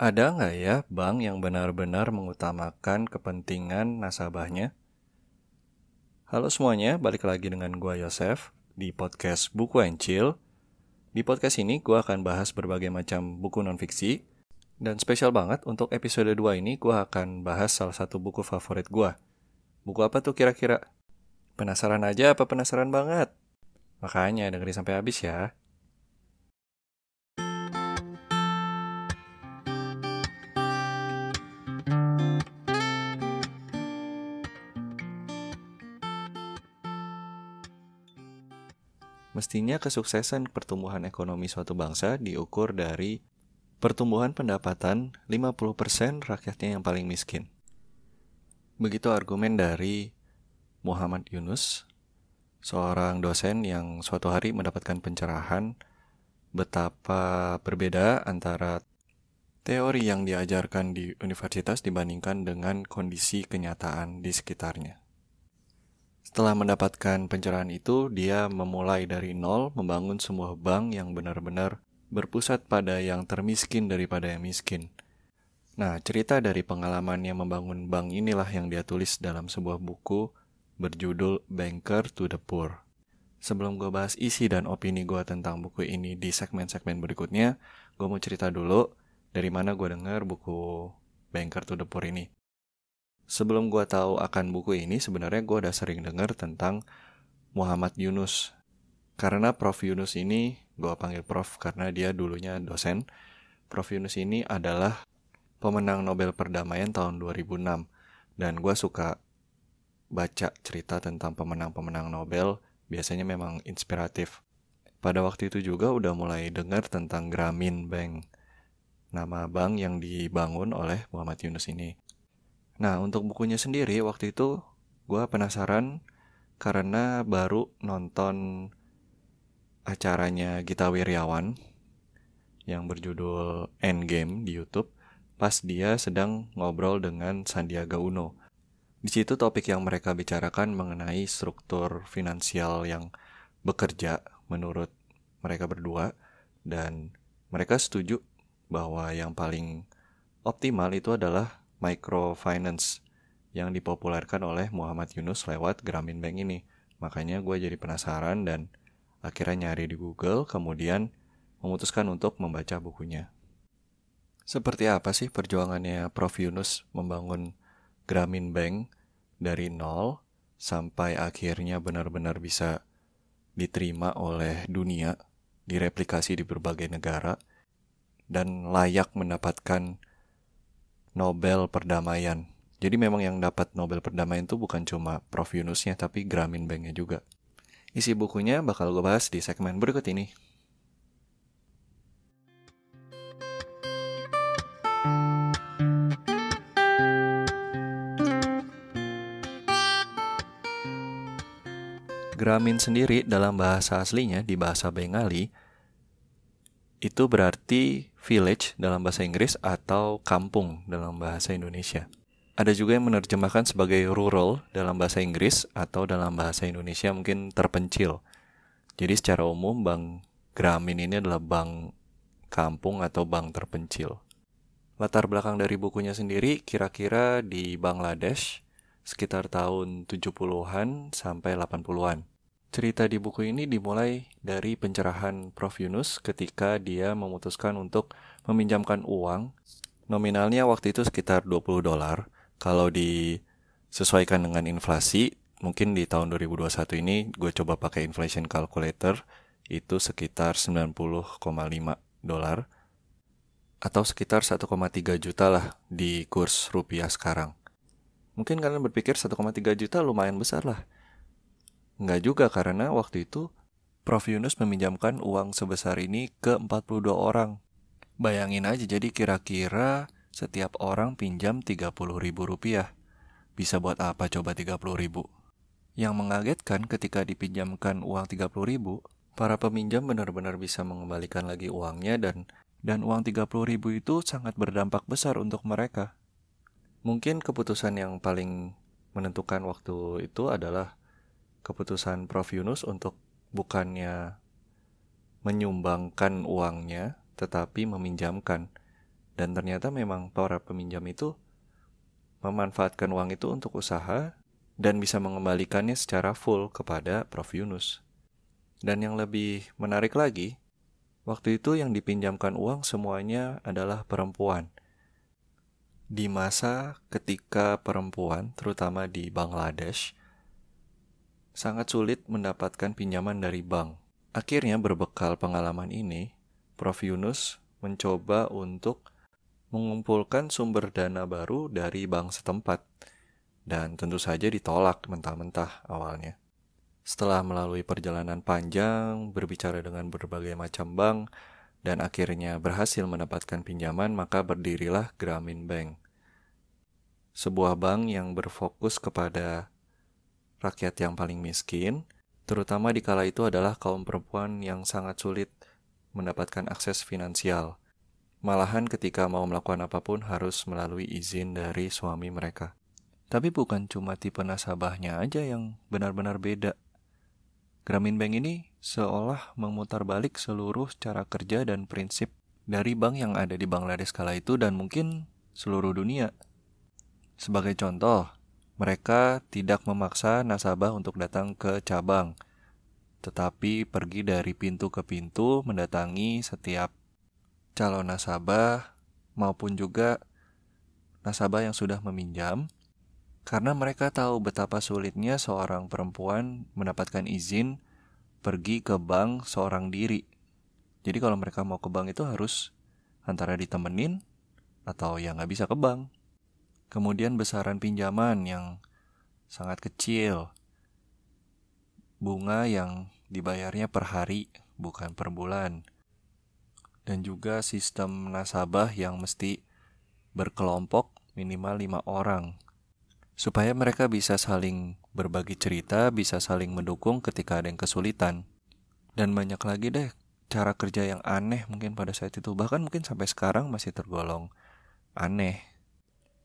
Ada nggak ya bank yang benar-benar mengutamakan kepentingan nasabahnya? Halo semuanya, balik lagi dengan gua Yosef di podcast Buku and Chill. Di podcast ini gua akan bahas berbagai macam buku non-fiksi. Dan spesial banget untuk episode 2 ini gua akan bahas salah satu buku favorit gua. Buku apa tuh kira-kira? Penasaran aja apa penasaran banget? Makanya dengerin sampai habis ya. Mestinya kesuksesan pertumbuhan ekonomi suatu bangsa diukur dari pertumbuhan pendapatan 50% rakyatnya yang paling miskin. Begitu argumen dari Muhammad Yunus, seorang dosen yang suatu hari mendapatkan pencerahan betapa berbeda antara teori yang diajarkan di universitas dibandingkan dengan kondisi kenyataan di sekitarnya. Setelah mendapatkan pencerahan itu, dia memulai dari nol membangun sebuah bank yang benar-benar berpusat pada yang termiskin daripada yang miskin. Nah, cerita dari pengalamannya membangun bank inilah yang dia tulis dalam sebuah buku berjudul Banker to the Poor. Sebelum gue bahas isi dan opini gue tentang buku ini di segmen-segmen berikutnya, gue mau cerita dulu dari mana gue dengar buku Banker to the Poor ini sebelum gue tahu akan buku ini sebenarnya gue udah sering dengar tentang Muhammad Yunus. Karena Prof. Yunus ini gue panggil Prof karena dia dulunya dosen Prof. Yunus ini adalah pemenang Nobel Perdamaian tahun 2006 dan gue suka baca cerita tentang pemenang-pemenang Nobel biasanya memang inspiratif. Pada waktu itu juga udah mulai dengar tentang Gramin Bank nama bank yang dibangun oleh Muhammad Yunus ini Nah, untuk bukunya sendiri waktu itu gue penasaran karena baru nonton acaranya Gita Wirjawan yang berjudul Endgame di YouTube pas dia sedang ngobrol dengan Sandiaga Uno. Di situ topik yang mereka bicarakan mengenai struktur finansial yang bekerja menurut mereka berdua dan mereka setuju bahwa yang paling optimal itu adalah microfinance yang dipopulerkan oleh Muhammad Yunus lewat Gramin Bank ini. Makanya gue jadi penasaran dan akhirnya nyari di Google, kemudian memutuskan untuk membaca bukunya. Seperti apa sih perjuangannya Prof. Yunus membangun Gramin Bank dari nol sampai akhirnya benar-benar bisa diterima oleh dunia, direplikasi di berbagai negara, dan layak mendapatkan Nobel Perdamaian. Jadi memang yang dapat Nobel Perdamaian itu bukan cuma Prof. Yunusnya, tapi Gramin Banknya juga. Isi bukunya bakal gue bahas di segmen berikut ini. Gramin sendiri dalam bahasa aslinya di bahasa Bengali itu berarti village dalam bahasa Inggris atau kampung dalam bahasa Indonesia. Ada juga yang menerjemahkan sebagai rural dalam bahasa Inggris atau dalam bahasa Indonesia mungkin terpencil. Jadi secara umum bank Gramin ini adalah bank kampung atau bank terpencil. Latar belakang dari bukunya sendiri kira-kira di Bangladesh sekitar tahun 70-an sampai 80-an. Cerita di buku ini dimulai dari pencerahan Prof. Yunus ketika dia memutuskan untuk meminjamkan uang. Nominalnya waktu itu sekitar 20 dolar. Kalau disesuaikan dengan inflasi, mungkin di tahun 2021 ini gue coba pakai inflation calculator, itu sekitar 90,5 dolar. Atau sekitar 1,3 juta lah di kurs rupiah sekarang. Mungkin kalian berpikir 1,3 juta lumayan besar lah Enggak juga karena waktu itu Prof. Yunus meminjamkan uang sebesar ini ke 42 orang. Bayangin aja jadi kira-kira setiap orang pinjam 30 ribu rupiah. Bisa buat apa coba 30 ribu? Yang mengagetkan ketika dipinjamkan uang 30 ribu, para peminjam benar-benar bisa mengembalikan lagi uangnya dan dan uang 30 ribu itu sangat berdampak besar untuk mereka. Mungkin keputusan yang paling menentukan waktu itu adalah keputusan Prof Yunus untuk bukannya menyumbangkan uangnya tetapi meminjamkan Dan ternyata memang para peminjam itu memanfaatkan uang itu untuk usaha dan bisa mengembalikannya secara full kepada Prof. Yunus. Dan yang lebih menarik lagi, waktu itu yang dipinjamkan uang semuanya adalah perempuan. Di masa ketika perempuan, terutama di Bangladesh, sangat sulit mendapatkan pinjaman dari bank. Akhirnya berbekal pengalaman ini, Prof. Yunus mencoba untuk mengumpulkan sumber dana baru dari bank setempat. Dan tentu saja ditolak mentah-mentah awalnya. Setelah melalui perjalanan panjang, berbicara dengan berbagai macam bank, dan akhirnya berhasil mendapatkan pinjaman, maka berdirilah Gramin Bank. Sebuah bank yang berfokus kepada rakyat yang paling miskin, terutama di kala itu adalah kaum perempuan yang sangat sulit mendapatkan akses finansial. Malahan ketika mau melakukan apa pun harus melalui izin dari suami mereka. Tapi bukan cuma tipe nasabahnya aja yang benar-benar beda. Gramin Bank ini seolah memutar balik seluruh cara kerja dan prinsip dari bank yang ada di Bangladesh kala itu dan mungkin seluruh dunia. Sebagai contoh, mereka tidak memaksa nasabah untuk datang ke cabang, tetapi pergi dari pintu ke pintu mendatangi setiap calon nasabah maupun juga nasabah yang sudah meminjam karena mereka tahu betapa sulitnya seorang perempuan mendapatkan izin pergi ke bank seorang diri. Jadi kalau mereka mau ke bank itu harus antara ditemenin atau ya nggak bisa ke bank. Kemudian besaran pinjaman yang sangat kecil. Bunga yang dibayarnya per hari bukan per bulan dan juga sistem nasabah yang mesti berkelompok minimal lima orang supaya mereka bisa saling berbagi cerita, bisa saling mendukung ketika ada yang kesulitan. Dan banyak lagi deh cara kerja yang aneh mungkin pada saat itu, bahkan mungkin sampai sekarang masih tergolong aneh.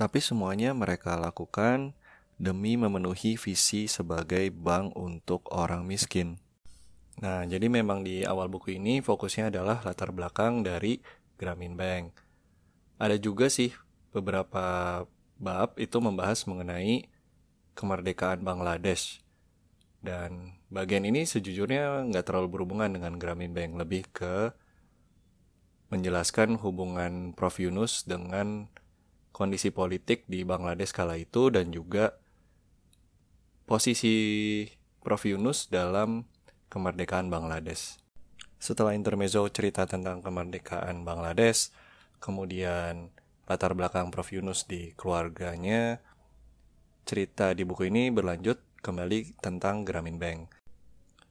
Tapi semuanya mereka lakukan demi memenuhi visi sebagai bank untuk orang miskin. Nah, jadi memang di awal buku ini fokusnya adalah latar belakang dari Gramin Bank. Ada juga sih beberapa bab itu membahas mengenai kemerdekaan Bangladesh. Dan bagian ini sejujurnya nggak terlalu berhubungan dengan Gramin Bank, lebih ke menjelaskan hubungan Prof. Yunus dengan kondisi politik di Bangladesh kala itu dan juga posisi Prof. Yunus dalam kemerdekaan Bangladesh. Setelah intermezzo cerita tentang kemerdekaan Bangladesh, kemudian latar belakang Prof. Yunus di keluarganya, cerita di buku ini berlanjut kembali tentang Gramin Bank.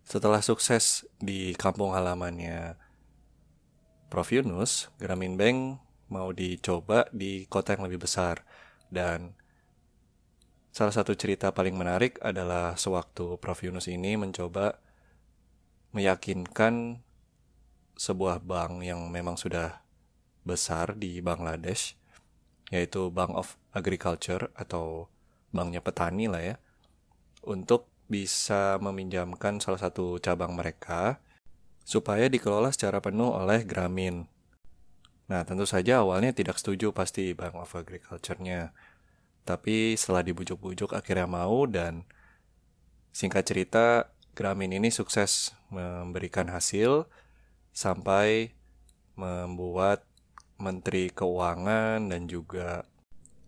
Setelah sukses di kampung halamannya Prof. Yunus, Gramin Bank mau dicoba di kota yang lebih besar. Dan salah satu cerita paling menarik adalah sewaktu Prof. Yunus ini mencoba meyakinkan sebuah bank yang memang sudah besar di Bangladesh, yaitu Bank of Agriculture atau banknya petani lah ya, untuk bisa meminjamkan salah satu cabang mereka supaya dikelola secara penuh oleh Gramin. Nah, tentu saja awalnya tidak setuju pasti Bank of Agriculture-nya. Tapi setelah dibujuk-bujuk akhirnya mau dan singkat cerita Gramin ini sukses memberikan hasil sampai membuat Menteri Keuangan dan juga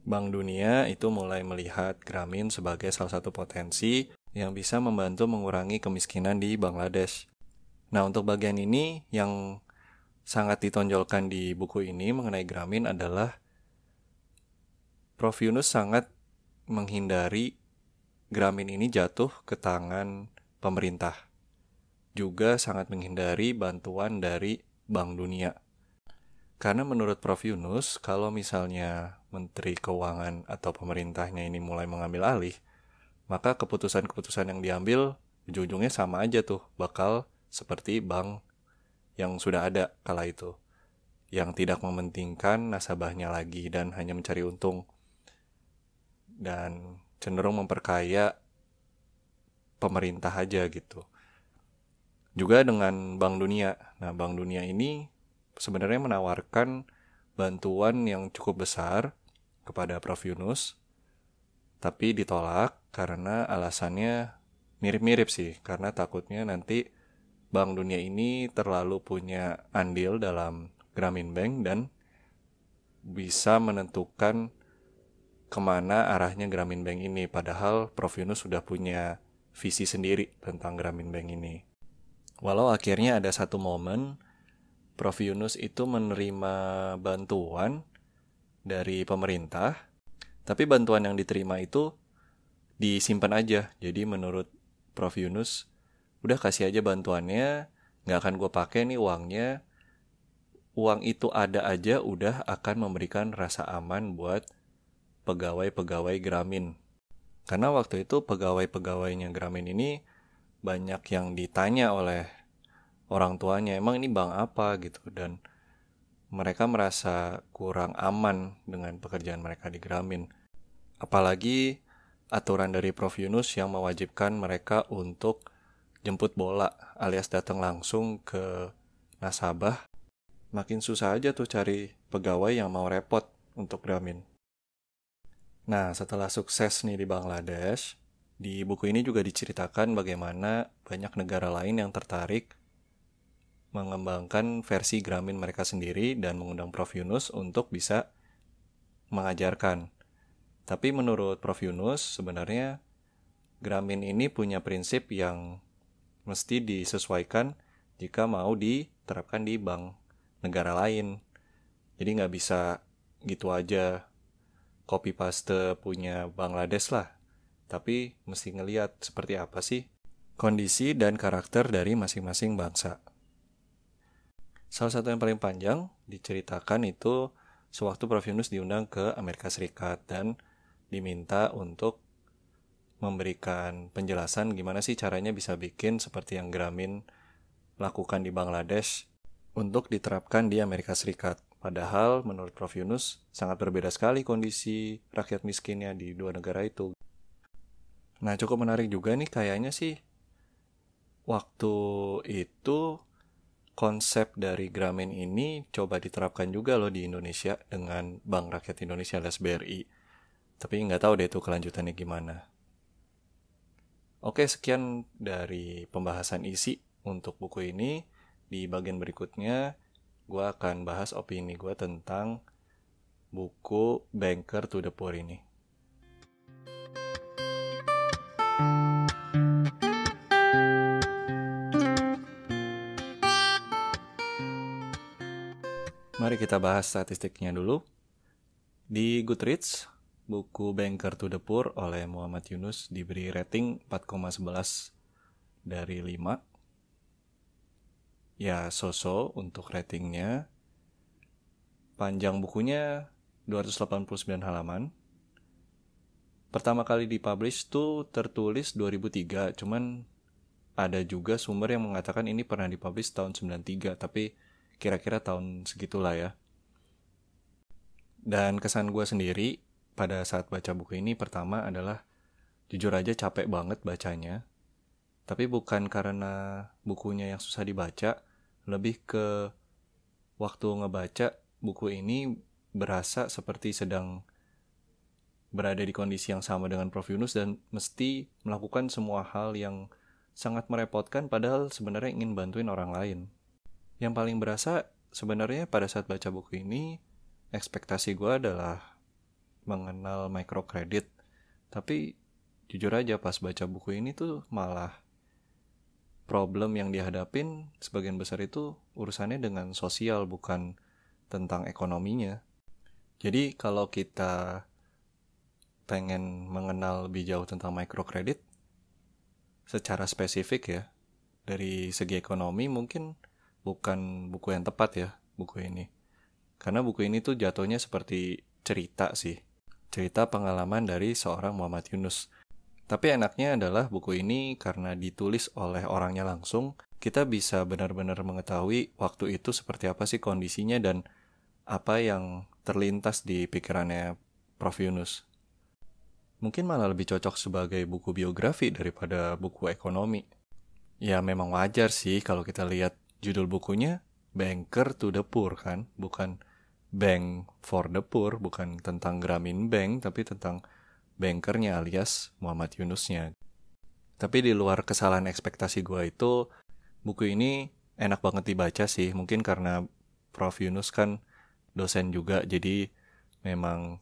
Bank Dunia itu mulai melihat Gramin sebagai salah satu potensi yang bisa membantu mengurangi kemiskinan di Bangladesh. Nah, untuk bagian ini yang sangat ditonjolkan di buku ini mengenai Gramin adalah Prof. Yunus sangat menghindari Gramin ini jatuh ke tangan pemerintah. Juga sangat menghindari bantuan dari Bank Dunia. Karena menurut Prof. Yunus, kalau misalnya Menteri Keuangan atau pemerintahnya ini mulai mengambil alih, maka keputusan-keputusan yang diambil ujung-ujungnya sama aja tuh, bakal seperti bank yang sudah ada kala itu, yang tidak mementingkan nasabahnya lagi dan hanya mencari untung, dan cenderung memperkaya pemerintah aja gitu. Juga dengan Bank Dunia. Nah, Bank Dunia ini sebenarnya menawarkan bantuan yang cukup besar kepada Prof. Yunus, tapi ditolak karena alasannya mirip-mirip sih, karena takutnya nanti Bank Dunia ini terlalu punya andil dalam Gramin Bank dan bisa menentukan ke mana arahnya Gramin Bank ini. Padahal Prof. Yunus sudah punya visi sendiri tentang Gramin Bank ini. Walau akhirnya ada satu momen Prof. Yunus itu menerima bantuan dari pemerintah, tapi bantuan yang diterima itu disimpan aja. Jadi menurut Prof. Yunus, udah kasih aja bantuannya, nggak akan gue pakai nih uangnya. Uang itu ada aja udah akan memberikan rasa aman buat pegawai-pegawai Gramin. Karena waktu itu pegawai-pegawainya Gramin ini banyak yang ditanya oleh orang tuanya, emang ini bank apa gitu dan mereka merasa kurang aman dengan pekerjaan mereka di Gramin. Apalagi aturan dari Prof Yunus yang mewajibkan mereka untuk jemput bola alias datang langsung ke nasabah. Makin susah aja tuh cari pegawai yang mau repot untuk Gramin. Nah, setelah sukses nih di Bangladesh, di buku ini juga diceritakan bagaimana banyak negara lain yang tertarik mengembangkan versi Gramin mereka sendiri dan mengundang Prof Yunus untuk bisa mengajarkan. Tapi menurut Prof Yunus sebenarnya Gramin ini punya prinsip yang mesti disesuaikan jika mau diterapkan di bank negara lain. Jadi nggak bisa gitu aja copy paste punya Bangladesh lah. Tapi mesti ngeliat seperti apa sih kondisi dan karakter dari masing-masing bangsa. Salah satu yang paling panjang diceritakan itu sewaktu Prof. Yunus diundang ke Amerika Serikat dan diminta untuk memberikan penjelasan gimana sih caranya bisa bikin seperti yang Gramin lakukan di Bangladesh untuk diterapkan di Amerika Serikat. Padahal menurut Prof. Yunus sangat berbeda sekali kondisi rakyat miskinnya di dua negara itu. Nah cukup menarik juga nih kayaknya sih waktu itu konsep dari Gramin ini coba diterapkan juga loh di Indonesia dengan Bank Rakyat Indonesia alias BRI. Tapi nggak tahu deh itu kelanjutannya gimana. Oke, sekian dari pembahasan isi untuk buku ini. Di bagian berikutnya, gue akan bahas opini gue tentang buku Banker to the Poor ini. Mari kita bahas statistiknya dulu. Di Goodreads, buku Banker to the Poor oleh Muhammad Yunus diberi rating 4,11 dari 5 ya so-so untuk ratingnya. Panjang bukunya 289 halaman. Pertama kali dipublish tuh tertulis 2003, cuman ada juga sumber yang mengatakan ini pernah dipublish tahun 93, tapi kira-kira tahun segitulah ya. Dan kesan gue sendiri pada saat baca buku ini pertama adalah jujur aja capek banget bacanya. Tapi bukan karena bukunya yang susah dibaca, lebih ke waktu ngebaca buku ini berasa seperti sedang berada di kondisi yang sama dengan Prof Yunus dan mesti melakukan semua hal yang sangat merepotkan padahal sebenarnya ingin bantuin orang lain. Yang paling berasa sebenarnya pada saat baca buku ini ekspektasi gue adalah mengenal microcredit tapi jujur aja pas baca buku ini tuh malah problem yang dihadapin sebagian besar itu urusannya dengan sosial bukan tentang ekonominya. Jadi kalau kita pengen mengenal lebih jauh tentang microcredit secara spesifik ya dari segi ekonomi mungkin bukan buku yang tepat ya buku ini. Karena buku ini tuh jatuhnya seperti cerita sih. Cerita pengalaman dari seorang Muhammad Yunus tapi enaknya adalah buku ini karena ditulis oleh orangnya langsung, kita bisa benar-benar mengetahui waktu itu seperti apa sih kondisinya dan apa yang terlintas di pikirannya Prof. Yunus. Mungkin malah lebih cocok sebagai buku biografi daripada buku ekonomi. Ya memang wajar sih kalau kita lihat judul bukunya Banker to the Poor kan, bukan bank for the poor, bukan tentang Gramin Bank, tapi tentang bankernya alias Muhammad Yunusnya. Tapi di luar kesalahan ekspektasi gue itu, buku ini enak banget dibaca sih. Mungkin karena Prof. Yunus kan dosen juga, jadi memang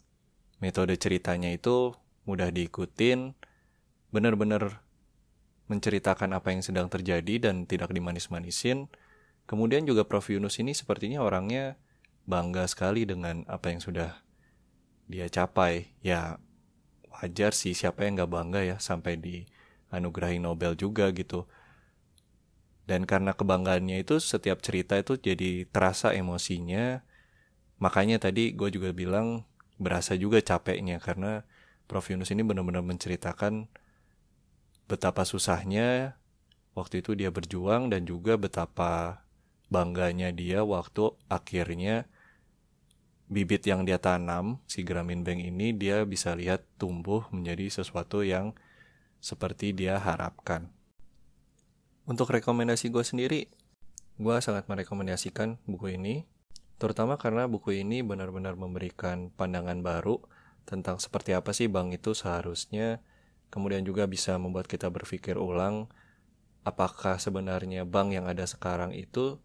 metode ceritanya itu mudah diikutin, benar-benar menceritakan apa yang sedang terjadi dan tidak dimanis-manisin. Kemudian juga Prof. Yunus ini sepertinya orangnya bangga sekali dengan apa yang sudah dia capai. Ya wajar sih siapa yang gak bangga ya sampai di anugerahi Nobel juga gitu. Dan karena kebanggaannya itu setiap cerita itu jadi terasa emosinya. Makanya tadi gue juga bilang berasa juga capeknya karena Prof Yunus ini benar-benar menceritakan betapa susahnya waktu itu dia berjuang dan juga betapa bangganya dia waktu akhirnya bibit yang dia tanam, si Gramin Bank ini dia bisa lihat tumbuh menjadi sesuatu yang seperti dia harapkan. Untuk rekomendasi gue sendiri, gue sangat merekomendasikan buku ini, terutama karena buku ini benar-benar memberikan pandangan baru tentang seperti apa sih bank itu seharusnya, kemudian juga bisa membuat kita berpikir ulang apakah sebenarnya bank yang ada sekarang itu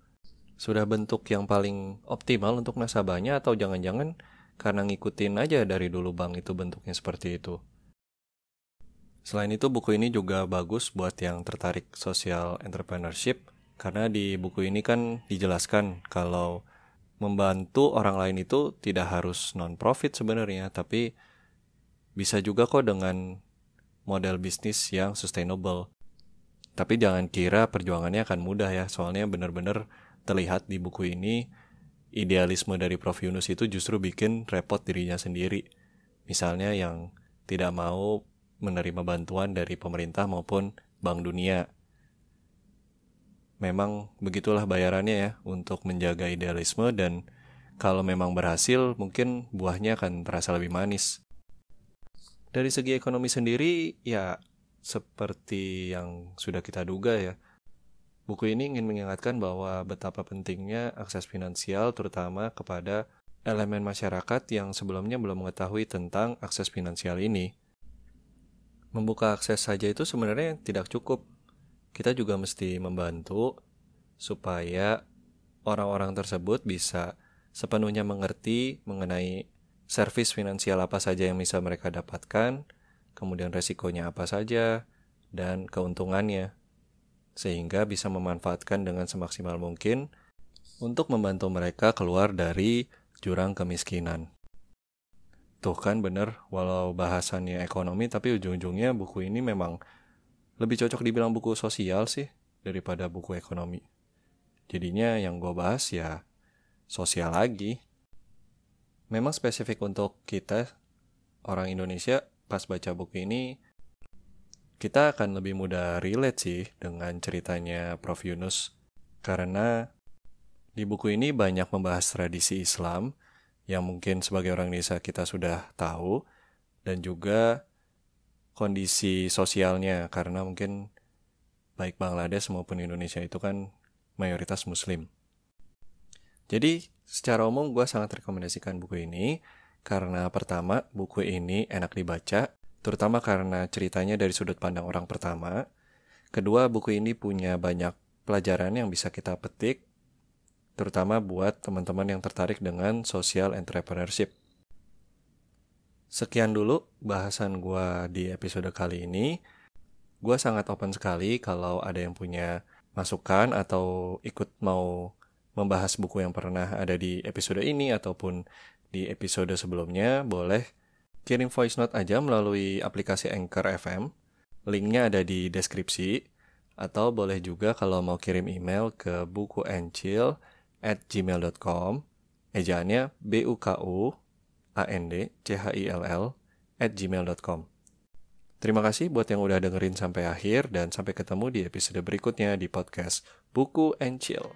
sudah bentuk yang paling optimal untuk nasabahnya atau jangan-jangan karena ngikutin aja dari dulu bank itu bentuknya seperti itu. Selain itu buku ini juga bagus buat yang tertarik social entrepreneurship karena di buku ini kan dijelaskan kalau membantu orang lain itu tidak harus non-profit sebenarnya tapi bisa juga kok dengan model bisnis yang sustainable. Tapi jangan kira perjuangannya akan mudah ya, soalnya benar-benar terlihat di buku ini idealisme dari Prof Yunus itu justru bikin repot dirinya sendiri. Misalnya yang tidak mau menerima bantuan dari pemerintah maupun Bank Dunia. Memang begitulah bayarannya ya untuk menjaga idealisme dan kalau memang berhasil mungkin buahnya akan terasa lebih manis. Dari segi ekonomi sendiri ya seperti yang sudah kita duga ya, Buku ini ingin mengingatkan bahwa betapa pentingnya akses finansial terutama kepada elemen masyarakat yang sebelumnya belum mengetahui tentang akses finansial ini. Membuka akses saja itu sebenarnya tidak cukup. Kita juga mesti membantu supaya orang-orang tersebut bisa sepenuhnya mengerti mengenai servis finansial apa saja yang bisa mereka dapatkan, kemudian resikonya apa saja, dan keuntungannya sehingga bisa memanfaatkan dengan semaksimal mungkin untuk membantu mereka keluar dari jurang kemiskinan. Tuh kan bener, walau bahasannya ekonomi, tapi ujung-ujungnya buku ini memang lebih cocok dibilang buku sosial sih daripada buku ekonomi. Jadinya yang gue bahas ya sosial lagi. Memang spesifik untuk kita, orang Indonesia, pas baca buku ini, kita akan lebih mudah relate sih dengan ceritanya Prof. Yunus. Karena di buku ini banyak membahas tradisi Islam yang mungkin sebagai orang Indonesia kita sudah tahu dan juga kondisi sosialnya karena mungkin baik Bangladesh maupun Indonesia itu kan mayoritas muslim. Jadi secara umum gue sangat rekomendasikan buku ini karena pertama buku ini enak dibaca terutama karena ceritanya dari sudut pandang orang pertama. Kedua, buku ini punya banyak pelajaran yang bisa kita petik, terutama buat teman-teman yang tertarik dengan social entrepreneurship. Sekian dulu bahasan gue di episode kali ini. Gue sangat open sekali kalau ada yang punya masukan atau ikut mau membahas buku yang pernah ada di episode ini ataupun di episode sebelumnya, boleh kirim voice note aja melalui aplikasi Anchor FM. Linknya ada di deskripsi. Atau boleh juga kalau mau kirim email ke bukuencil at gmail.com. Ejaannya B-U-K-U A-N-D C-H-I-L-L at gmail.com. Terima kasih buat yang udah dengerin sampai akhir dan sampai ketemu di episode berikutnya di podcast Buku and Chill.